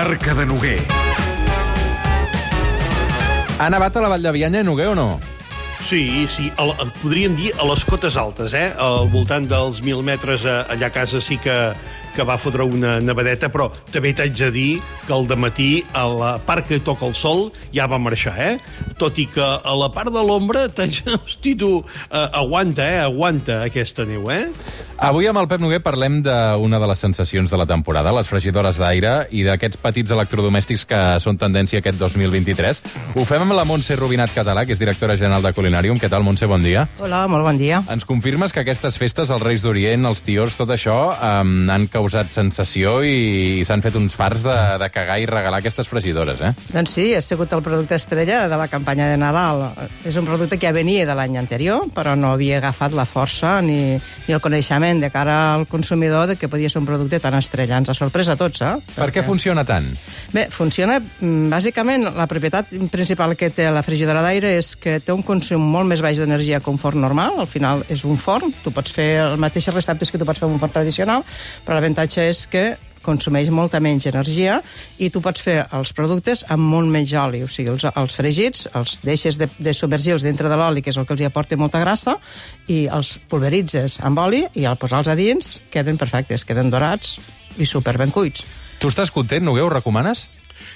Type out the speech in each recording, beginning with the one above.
Arca de Noguer. Ha nevat a la Vall de Bianya, Noguer, o no? Sí, sí, la, podríem dir a les cotes altes, eh? Al voltant dels 1.000 metres a, allà a casa sí que, que va fotre una nevadeta, però també t'haig de dir que al matí a la part que toca el sol ja va marxar, eh? Tot i que a la part de l'ombra, hosti, tu, eh, aguanta, eh? Aguanta aquesta neu, eh? Avui amb el Pep Noguer parlem d'una de les sensacions de la temporada, les fregidores d'aire i d'aquests petits electrodomèstics que són tendència aquest 2023. Ho fem amb la Montse Rubinat Català, que és directora general de Culinarium. Què tal, Montse? Bon dia. Hola, molt bon dia. Ens confirmes que aquestes festes, els Reis d'Orient, els tiors, tot això, um, han causat sensació i, i s'han fet uns fars de, de cagar i regalar aquestes fregidores, eh? Doncs sí, ha sigut el producte estrella de la campanya de Nadal. És un producte que ja venia de l'any anterior, però no havia agafat la força ni, ni el coneixement de cara al consumidor de que podia ser un producte tan estrella. Ens ha sorprès a tots, eh? Per Perquè... què funciona tant? Bé, funciona, mm, bàsicament, la propietat principal que té la frigidora d'aire és que té un consum molt més baix d'energia que un forn normal. Al final és un forn, tu pots fer el mateix receptes que tu pots fer un forn tradicional, però l'avantatge és que consumeix molta menys energia i tu pots fer els productes amb molt menys oli, o sigui, els, els fregits els deixes de, de submergir-los dintre de l'oli, que és el que els hi aporta molta grassa, i els pulveritzes amb oli i al posar-los a dins queden perfectes, queden dorats i super ben cuits. Tu estàs content, Noguer? Ho recomanes?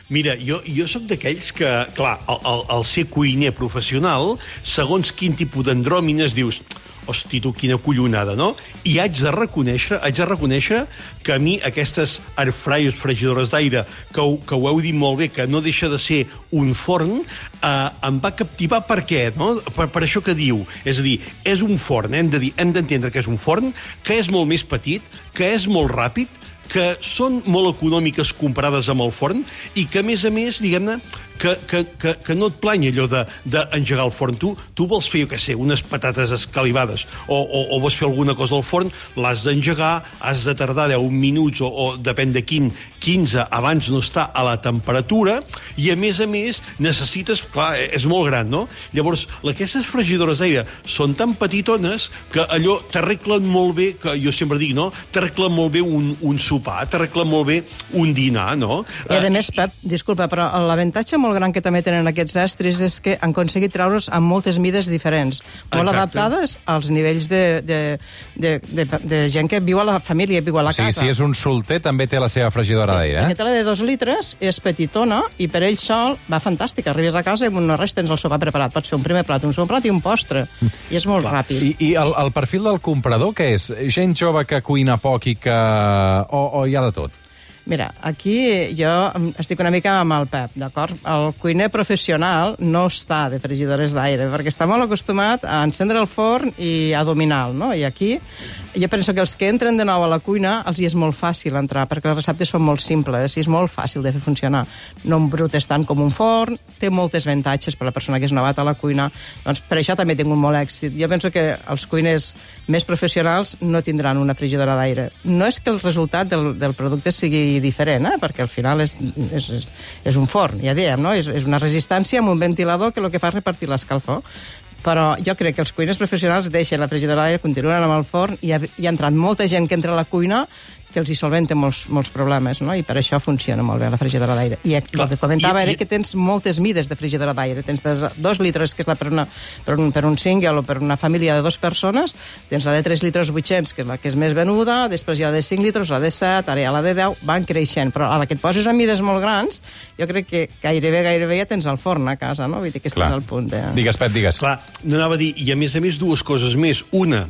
Mira, jo, jo sóc d'aquells que, clar, al, al ser cuiner professional, segons quin tipus d'andròmines dius hosti, tu, quina collonada, no? I haig de reconèixer, haig de reconèixer que a mi aquestes airfryers, fregidores d'aire, que, que ho heu dit molt bé, que no deixa de ser un forn, eh, em va captivar per què, no? Per, per això que diu. És a dir, és un forn, hem de dir, hem d'entendre que és un forn, que és molt més petit, que és molt ràpid, que són molt econòmiques comparades amb el forn i que, a més a més, diguem-ne, que, que, que, que no et plany allò d'engegar de, el forn. Tu, tu vols fer, jo què sé, unes patates escalivades o, o, o vols fer alguna cosa al forn, l'has d'engegar, has de tardar 10 minuts o, o depèn de quin, 15 abans no està a la temperatura i a més a més necessites, clar, és molt gran, no? Llavors, aquestes fregidores d'aire són tan petitones que allò t'arreglen molt bé, que jo sempre dic, no? T'arreglen molt bé un, un sopar, t'arreglen molt bé un dinar, no? I a uh, més, Pep, disculpa, però l'avantatge molt gran que també tenen aquests estris és que han aconseguit treure's amb moltes mides diferents, molt Exacte. adaptades als nivells de, de, de, de, de gent que viu a la família, viu a la casa. Sí, si és un solter, també té la seva fregidora sí, d'aire. Eh? Aquesta, la de dos litres, és petitona i per ell sol va fantàstica. Arribes a casa i no res tens el sopar preparat. Pots fer un primer plat, un segon plat i un postre. I és molt Clar. ràpid. I, i el, el perfil del comprador, què és? Gent jove que cuina poc i que... o, o hi ha de tot? Mira, aquí jo estic una mica amb el Pep, d'acord? El cuiner professional no està de fregidores d'aire, perquè està molt acostumat a encendre el forn i a dominar no? I aquí jo penso que els que entren de nou a la cuina els hi és molt fàcil entrar, perquè les receptes són molt simples i és molt fàcil de fer funcionar. No embrutes tant com un forn, té moltes avantatges per a la persona que és novat a la cuina, doncs per això també tinc un molt èxit. Jo penso que els cuiners més professionals no tindran una frigidora d'aire. No és que el resultat del, del producte sigui diferent, eh? perquè al final és, és, és un forn, ja diem, no? És, és una resistència amb un ventilador que el que fa és repartir l'escalfor però jo crec que els cuiners professionals deixen la frigidora d'aire, continuen amb el forn i ha, hi ha entrat molta gent que entra a la cuina que els hi solventa molts, molts problemes, no? i per això funciona molt bé la frigidora d'aire. I el que comentava I, era que tens moltes mides de frigidora d'aire. Tens de dos litres, que és la per, una, per, un, per un single o per una família de dues persones, tens la de 3 litres 800, que és la que és més venuda, després hi ha la de 5 litres, la de 7, ara hi ha la de 10, van creixent. Però a la que et poses a mides molt grans, jo crec que gairebé, gairebé ja tens el forn a casa, no? Vull dir que estàs al punt de... Digues, Pep, digues. Clar, no anava a dir, i a més a més dues coses més. Una,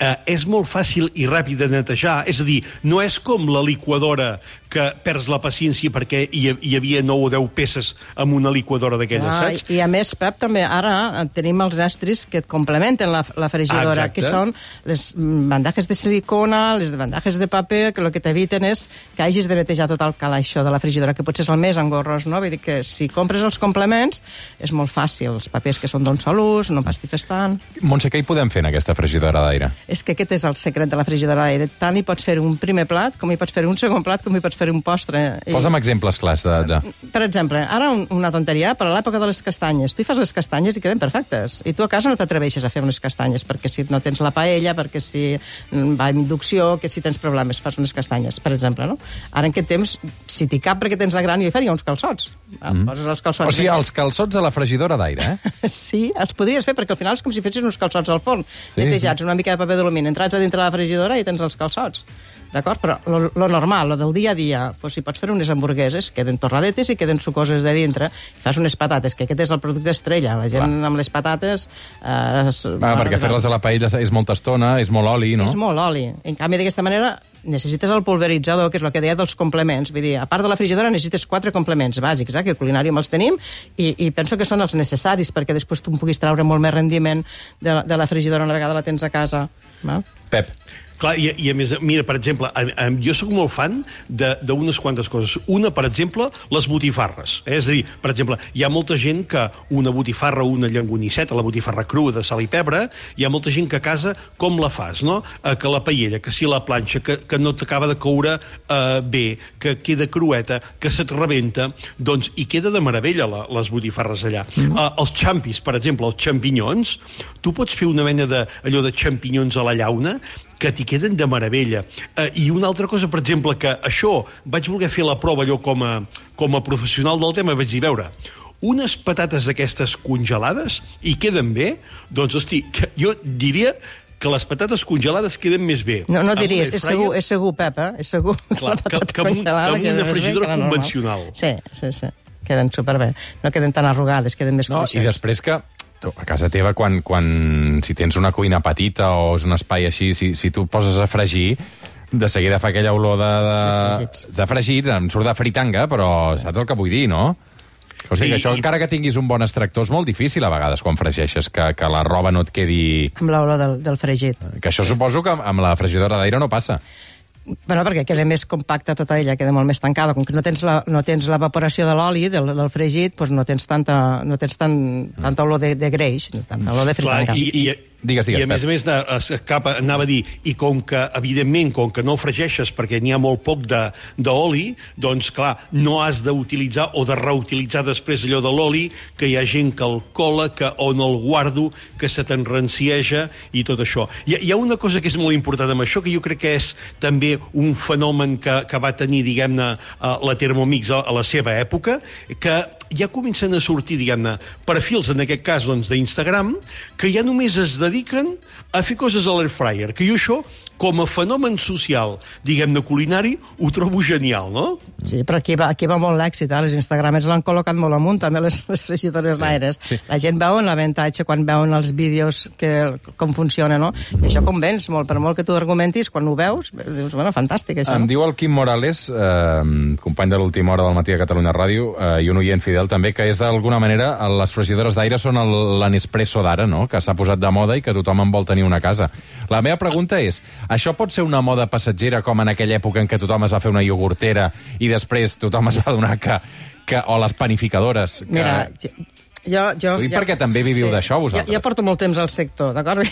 eh, és molt fàcil i ràpid de netejar, és a dir, no és com la liquadora que perds la paciència perquè hi, hi havia 9 o 10 peces amb una liquadora d'aquelles, ah, saps? I a més, Pep, també ara eh, tenim els estris que et complementen la, la frigidora, ah, que són les bandajes de silicona, les bandajes de paper, que el que t'eviten és que hagis de netejar tot el calaixó de la frigidora, que potser és el més engorrós, no? Vull dir que si compres els complements és molt fàcil, els papers que són d'un sol ús, no pastifes tant... Montse, què hi podem fer en aquesta frigidora d'aire? És que aquest és el secret de la frigidora d'aire. Tant hi pots fer un primer plat, com hi pots fer un segon plat, com hi pots fer un postre... I... Posa'm exemples clars de... de... Per exemple, ara un, una tonteria, però a l'època de les castanyes, tu hi fas les castanyes i queden perfectes. I tu a casa no t'atreveixes a fer unes castanyes, perquè si no tens la paella, perquè si mm, va amb inducció, que si tens problemes, fas unes castanyes, per exemple, no? Ara en aquest temps, si t'hi cap perquè tens la gran, jo faria uns calçots. Mm. Poses els calçots... O sigui, els calçots de la fregidora d'aire, eh? Sí, els podries fer, perquè al final és com si fessis uns calçots al forn. Sí, netejats, una mica de paper d'alumini, entrats a dintre de la fregidora i tens els calçots. D'acord? Però lo, lo normal, lo del dia a dia, pues, si pots fer unes hamburgueses, queden torradetes i queden sucoses de dintre, i fas unes patates, que aquest és el producte estrella. La gent Clar. amb les patates... Eh, es, Ah, perquè fer-les a la paella és molta estona, és molt oli, no? És molt oli. En canvi, d'aquesta manera, necessites el pulveritzador, que és el que deia dels complements. Vull dir, a part de la frigidora, necessites quatre complements bàsics, eh, que culinàrium els tenim, i, i penso que són els necessaris perquè després tu en puguis treure molt més rendiment de la, de la frigidora una vegada la tens a casa. Val? Pep, Clar, i, i a més, mira, per exemple, a, a, jo sóc molt fan de- d'unes quantes coses. Una, per exemple, les botifarres. Eh? És a dir, per exemple, hi ha molta gent que una botifarra o una llangonisseta, la botifarra crua de sal i pebre, hi ha molta gent que a casa com la fas, no? Eh, que la paella, que si la planxa, que, que no t'acaba de coure eh, bé, que queda crueta, que se't rebenta, doncs, i queda de meravella la, les botifarres allà. Mm. Eh, els xampis, per exemple, els xampinyons, tu pots fer una mena de, allò de xampinyons a la llauna, que t'hi queden de meravella. Eh, I una altra cosa, per exemple, que això vaig voler fer la prova allò com a, com a professional del tema, vaig dir, veure, unes patates d'aquestes congelades i queden bé, doncs, hosti, que jo diria que les patates congelades queden més bé. No, no diries, és segur, és segur, Pep, eh? És segur Clar, la que- patata que un- congelada que amb queda una més bé frigidora que la normal. convencional. Sí, sí, sí. Queden superbé. No queden tan arrugades, queden més No, i cruixents. després que tu, a casa teva, quan, quan, si tens una cuina petita o és un espai així, si, si tu poses a fregir, de seguida fa aquella olor de, De de, fregits. de fregits, em surt de fritanga, però saps el que vull dir, no? O sigui, Sí, que això, i- encara que tinguis un bon extractor, és molt difícil a vegades quan fregeixes, que, que la roba no et quedi... Amb l'olor del, del fregit. Que això suposo que amb- amb la fregidora d'aire no passa. Bueno, perquè queda més compacta tota ella, queda molt més tancada. Com que no tens la, no tens l'evaporació de l'oli, del, del fregit, doncs no tens tanta, no tens tan, tanta olor de, de greix, no tanta olor de Clar, fritanga. i, i, Digues, digues, I a més a més, anava a dir, i com que, evidentment, com que no fregeixes perquè n'hi ha molt poc d'oli, doncs, clar, no has d'utilitzar o de reutilitzar després allò de l'oli, que hi ha gent que el cola, que o no el guardo, que se t'enrancieja i tot això. Hi, hi ha una cosa que és molt important amb això, que jo crec que és també un fenomen que, que va tenir, diguem-ne, eh, la Thermomix a, a la seva època, que ja comencen a sortir, diguem-ne, perfils, en aquest cas, doncs, d'Instagram, que ja només es dediquen a fer coses a l'air fryer, que jo això, com a fenomen social, diguem-ne, culinari, ho trobo genial, no? Sí, però aquí va, aquí va molt l'èxit, eh? Les Instagramers l'han col·locat molt amunt, també les, les frigidores sí, d'aires. sí. La gent veuen l'avantatge quan veuen els vídeos que, com funciona, no? I això convenç molt, per molt que tu argumentis, quan ho veus, dius, bueno, fantàstic, això. Em no? diu el Quim Morales, eh, company de l'última hora del matí a Catalunya Ràdio, eh, i un oient fidel també, que és d'alguna manera les frigidores d'aire són l'Anespresso d'ara, no? que s'ha posat de moda i que tothom en vol tenir una casa. La meva pregunta és, això pot ser una moda passatgera com en aquella època en què tothom es va fer una iogurtera i després tothom es va donar que... que o les panificadores... Que... Mira, jo, jo, Ho dic perquè també viviu d'això, vosaltres. Jo, jo porto molt temps al sector, d'acord?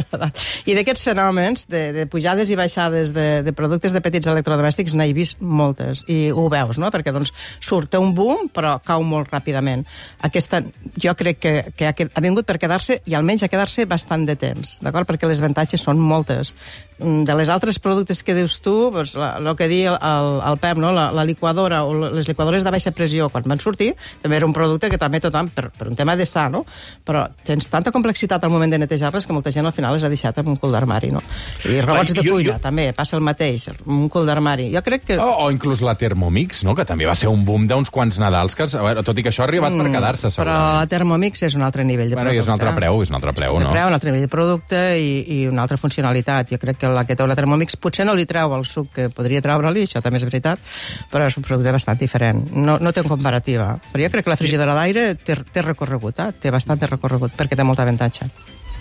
I d'aquests fenòmens de, de pujades i baixades de, de productes de petits electrodomèstics n'he vist moltes, i ho veus, no? Perquè doncs, surt un boom, però cau molt ràpidament. Aquesta, jo crec que, que ha, ha vingut per quedar-se, i almenys a quedar-se bastant de temps, d'acord? Perquè les avantatges són moltes. Mm, De les altres productes que dius tu, doncs, la, el que diu el, el, el Pep, no? la, la liquadora o les liquadores de baixa pressió, quan van sortir, també era un producte que també tothom, per, per un tema de sa, no? però tens tanta complexitat al moment de netejar-les que molta gent al final les ha deixat en un cul d'armari. No? I robots de jo- cuina, jo- també, passa el mateix, un cul d'armari. Jo crec que... O, o inclús la Thermomix, no? que també va ser un boom d'uns quants Nadals, que, a veure, tot i que això ha arribat per quedar-se, Mm, però la Thermomix és un altre nivell de Bueno, producte. és un altre preu, és un altre preu, un no? preu, un altre nivell de producte i, i una altra funcionalitat. Jo crec que la que té la Thermomix potser no li treu el suc que podria treure-li, això també és veritat, però és un producte bastant diferent. No, no té comparativa. Però jo crec que la frigidora d'aire té, té recorregut, eh? té bastant de recorregut, perquè té molt avantatge.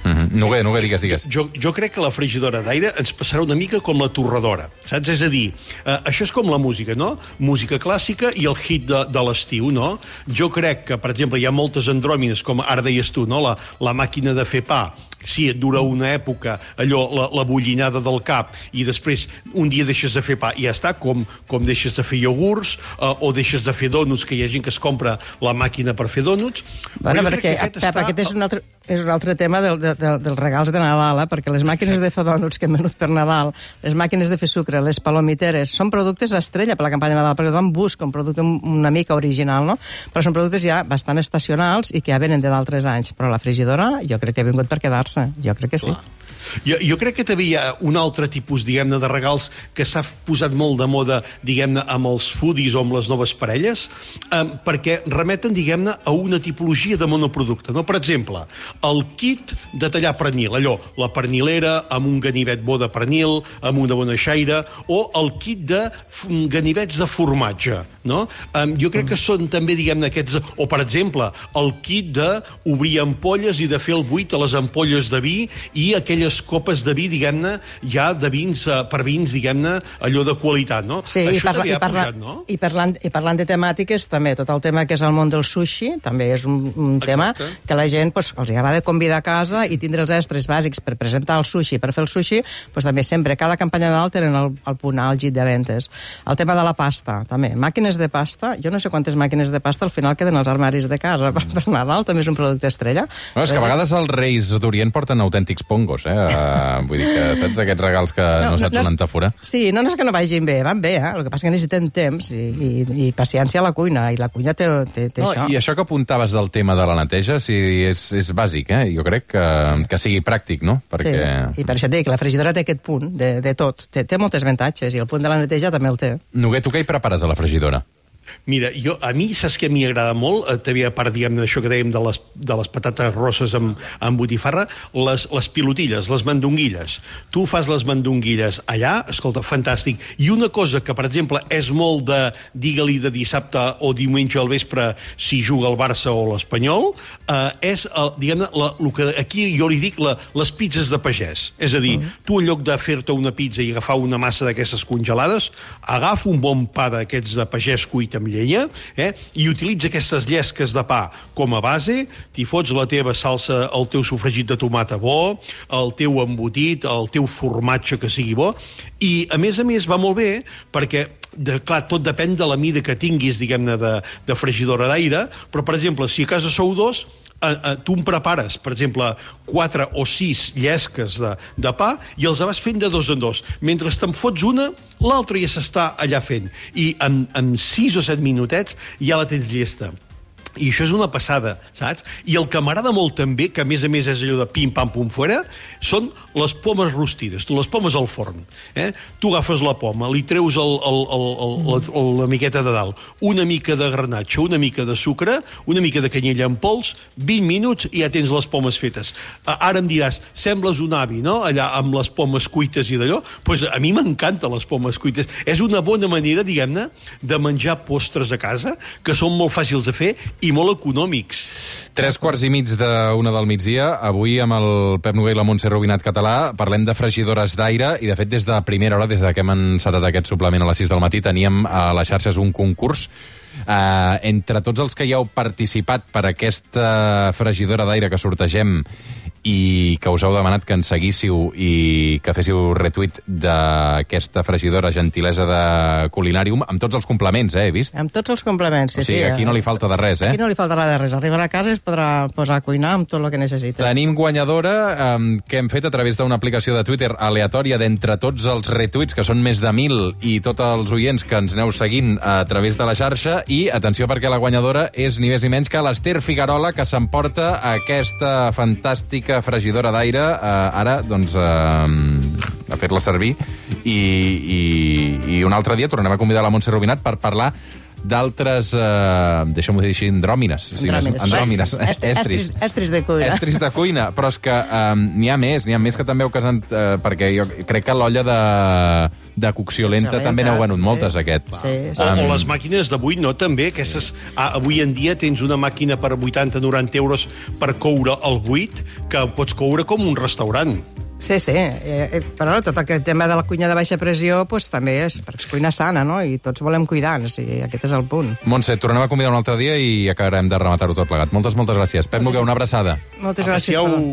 Mm -hmm. Noguer, Noguer, digues, digues. Jo, jo crec que la frigidora d'aire ens passarà una mica com la torradora, saps? És a dir, eh, això és com la música, no? Música clàssica i el hit de, de l'estiu, no? Jo crec que, per exemple, hi ha moltes andròmines, com ara deies tu, no? La, la màquina de fer pa, sí, et dura una època, allò, la, la bullinada del cap, i després un dia deixes de fer pa i ja està, com, com deixes de fer iogurts, eh, o deixes de fer donuts, que hi ha gent que es compra la màquina per fer donuts. Bueno, perquè, aquest, Pep, aquest és un altre, és un altre tema del, de, de, dels regals de Nadal, eh? perquè les màquines de fer donuts que hem venut per Nadal, les màquines de fer sucre, les palomiteres, són productes estrella per la campanya de Nadal, perquè tothom busca un producte una mica original, no? Però són productes ja bastant estacionals i que ja venen de d'altres anys. Però la frigidora jo crec que ha vingut per quedar-se. Jo crec que sí. Clar. Jo, jo crec que també hi ha un altre tipus, diguem-ne, de regals que s'ha posat molt de moda, diguem-ne, amb els foodies o amb les noves parelles, eh, perquè remeten, diguem-ne, a una tipologia de monoproducte. No? Per exemple, el kit de tallar pernil, allò, la pernilera amb un ganivet bo de pernil, amb una bona xaire, o el kit de ganivets de formatge. No? Eh, jo crec que són també, diguem-ne, aquests... O, per exemple, el kit d'obrir ampolles i de fer el buit a les ampolles de vi i aquelles aquelles copes de vi, diguem-ne, ja de vins, eh, per vins, diguem-ne, allò de qualitat, no? Sí, Això i, parla, i, parla, pujat, no? I parlant, I parlant de temàtiques, també, tot el tema que és el món del sushi, també és un, un tema que la gent pues, els agrada convidar a casa i tindre els estres bàsics per presentar el sushi, per fer el sushi, pues, també sempre, cada campanya d'alt tenen el, el punt àlgid de ventes. El tema de la pasta, també. Màquines de pasta, jo no sé quantes màquines de pasta al final queden als armaris de casa per, per Nadal, també és un producte estrella. No, és que a vegades els reis d'Orient porten autèntics pongos, eh? Uh, vull dir que saps aquests regals que no, no saps no, on entafora? Sí, no, no és que no vagin bé, van bé, eh? El que passa que necessiten temps i, i, i paciència a la cuina, i la cuina té, té, té no, això. I això que apuntaves del tema de la neteja, sí, és, és bàsic, eh? Jo crec que, sí. que sigui pràctic, no? Perquè... Sí, i per això et dic, la frigidora té aquest punt de, de tot. Té, té moltes avantatges, i el punt de la neteja també el té. Noguer, tu què hi prepares a la frigidora? Mira, jo, a mi saps que m'hi agrada molt, eh, també a part, diguem, d'això que dèiem de les, de les patates rosses amb, amb botifarra, les, les pilotilles, les mandonguilles. Tu fas les mandonguilles allà, escolta, fantàstic. I una cosa que, per exemple, és molt de, digue-li, de dissabte o diumenge al vespre, si juga el Barça o l'Espanyol, eh, és, el, diguem-ne, el que aquí jo li dic la, les pizzas de pagès. És a dir, mm. tu en lloc de fer-te una pizza i agafar una massa d'aquestes congelades, agafa un bon pa d'aquests de pagès cuit amb llenya, eh? i utilitza aquestes llesques de pa com a base, t'hi fots la teva salsa, el teu sofregit de tomata bo, el teu embotit, el teu formatge que sigui bo, i a més a més va molt bé perquè de, clar, tot depèn de la mida que tinguis, diguem-ne, de, de fregidora d'aire, però, per exemple, si a casa sou dos, eh, eh, tu em prepares, per exemple, quatre o sis llesques de, de pa i els vas fent de dos en dos. Mentre te'n fots una, l'altra ja s'està allà fent. I en, en sis o set minutets ja la tens llesta. I això és una passada, saps? I el que m'agrada molt també, que a més a més és allò de pim-pam-pum fora, són les pomes rostides. Tu les pomes al forn. Eh? Tu agafes la poma, li treus el, el, el, el, la, la miqueta de dalt, una mica de granatge, una mica de sucre, una mica de canyella en pols, 20 minuts i ja tens les pomes fetes. Ara em diràs, sembles un avi, no?, allà amb les pomes cuites i d'allò. Doncs pues a mi m'encanten les pomes cuites. És una bona manera, diguem-ne, de menjar postres a casa, que són molt fàcils de fer i i molt econòmics. Tres quarts i mig d'una del migdia. Avui, amb el Pep Noguer i la Montse Rubinat Català, parlem de fregidores d'aire i, de fet, des de primera hora, des de que hem encetat aquest suplement a les 6 del matí, teníem a les xarxes un concurs Uh, entre tots els que hi heu participat per aquesta fregidora d'aire que sortegem i que us heu demanat que ens seguíssiu i que féssiu retweet d'aquesta fregidora gentilesa de Culinarium, amb tots els complements, eh, he vist? Amb tots els complements, sí, o sigui, sí. aquí no li falta de res, eh? Aquí no li faltarà de res. Arribarà a casa i es podrà posar a cuinar amb tot el que necessita. Tenim guanyadora um, que hem fet a través d'una aplicació de Twitter aleatòria d'entre tots els retuits, que són més de mil, i tots els oients que ens aneu seguint a través de la xarxa, i atenció perquè la guanyadora és ni més ni menys que l'Ester Figuerola, que s'emporta aquesta fantàstica típica fregidora d'aire, eh, ara, doncs, eh, a fer-la servir. I, i, I un altre dia tornem a convidar la Montse Rubinat per parlar d'altres, eh, deixa'm-ho dir així, andròmines. Andròmines. andròmines. Estris. Estris, estris de cuina. Estris de cuina, però és que eh, n'hi ha més, n'hi ha més que també heu casat, eh, perquè jo crec que l'olla de, de cocció lenta Lenta, també n'heu venut moltes, aquest. Sí, sí. O, o les màquines d'avui, no, també, aquestes... Ah, avui en dia tens una màquina per 80-90 euros per coure el buit, que pots coure com un restaurant. Sí, sí, eh, eh, però tot aquest tema de la cuina de baixa pressió pues, també és perquè és cuina sana, no? I tots volem cuidar, o sigui, aquest és el punt. Montse, tornem a convidar un altre dia i acabarem de rematar-ho tot plegat. Moltes, moltes gràcies. Pep Noguer, una abraçada. Moltes gràcies. Aprecieu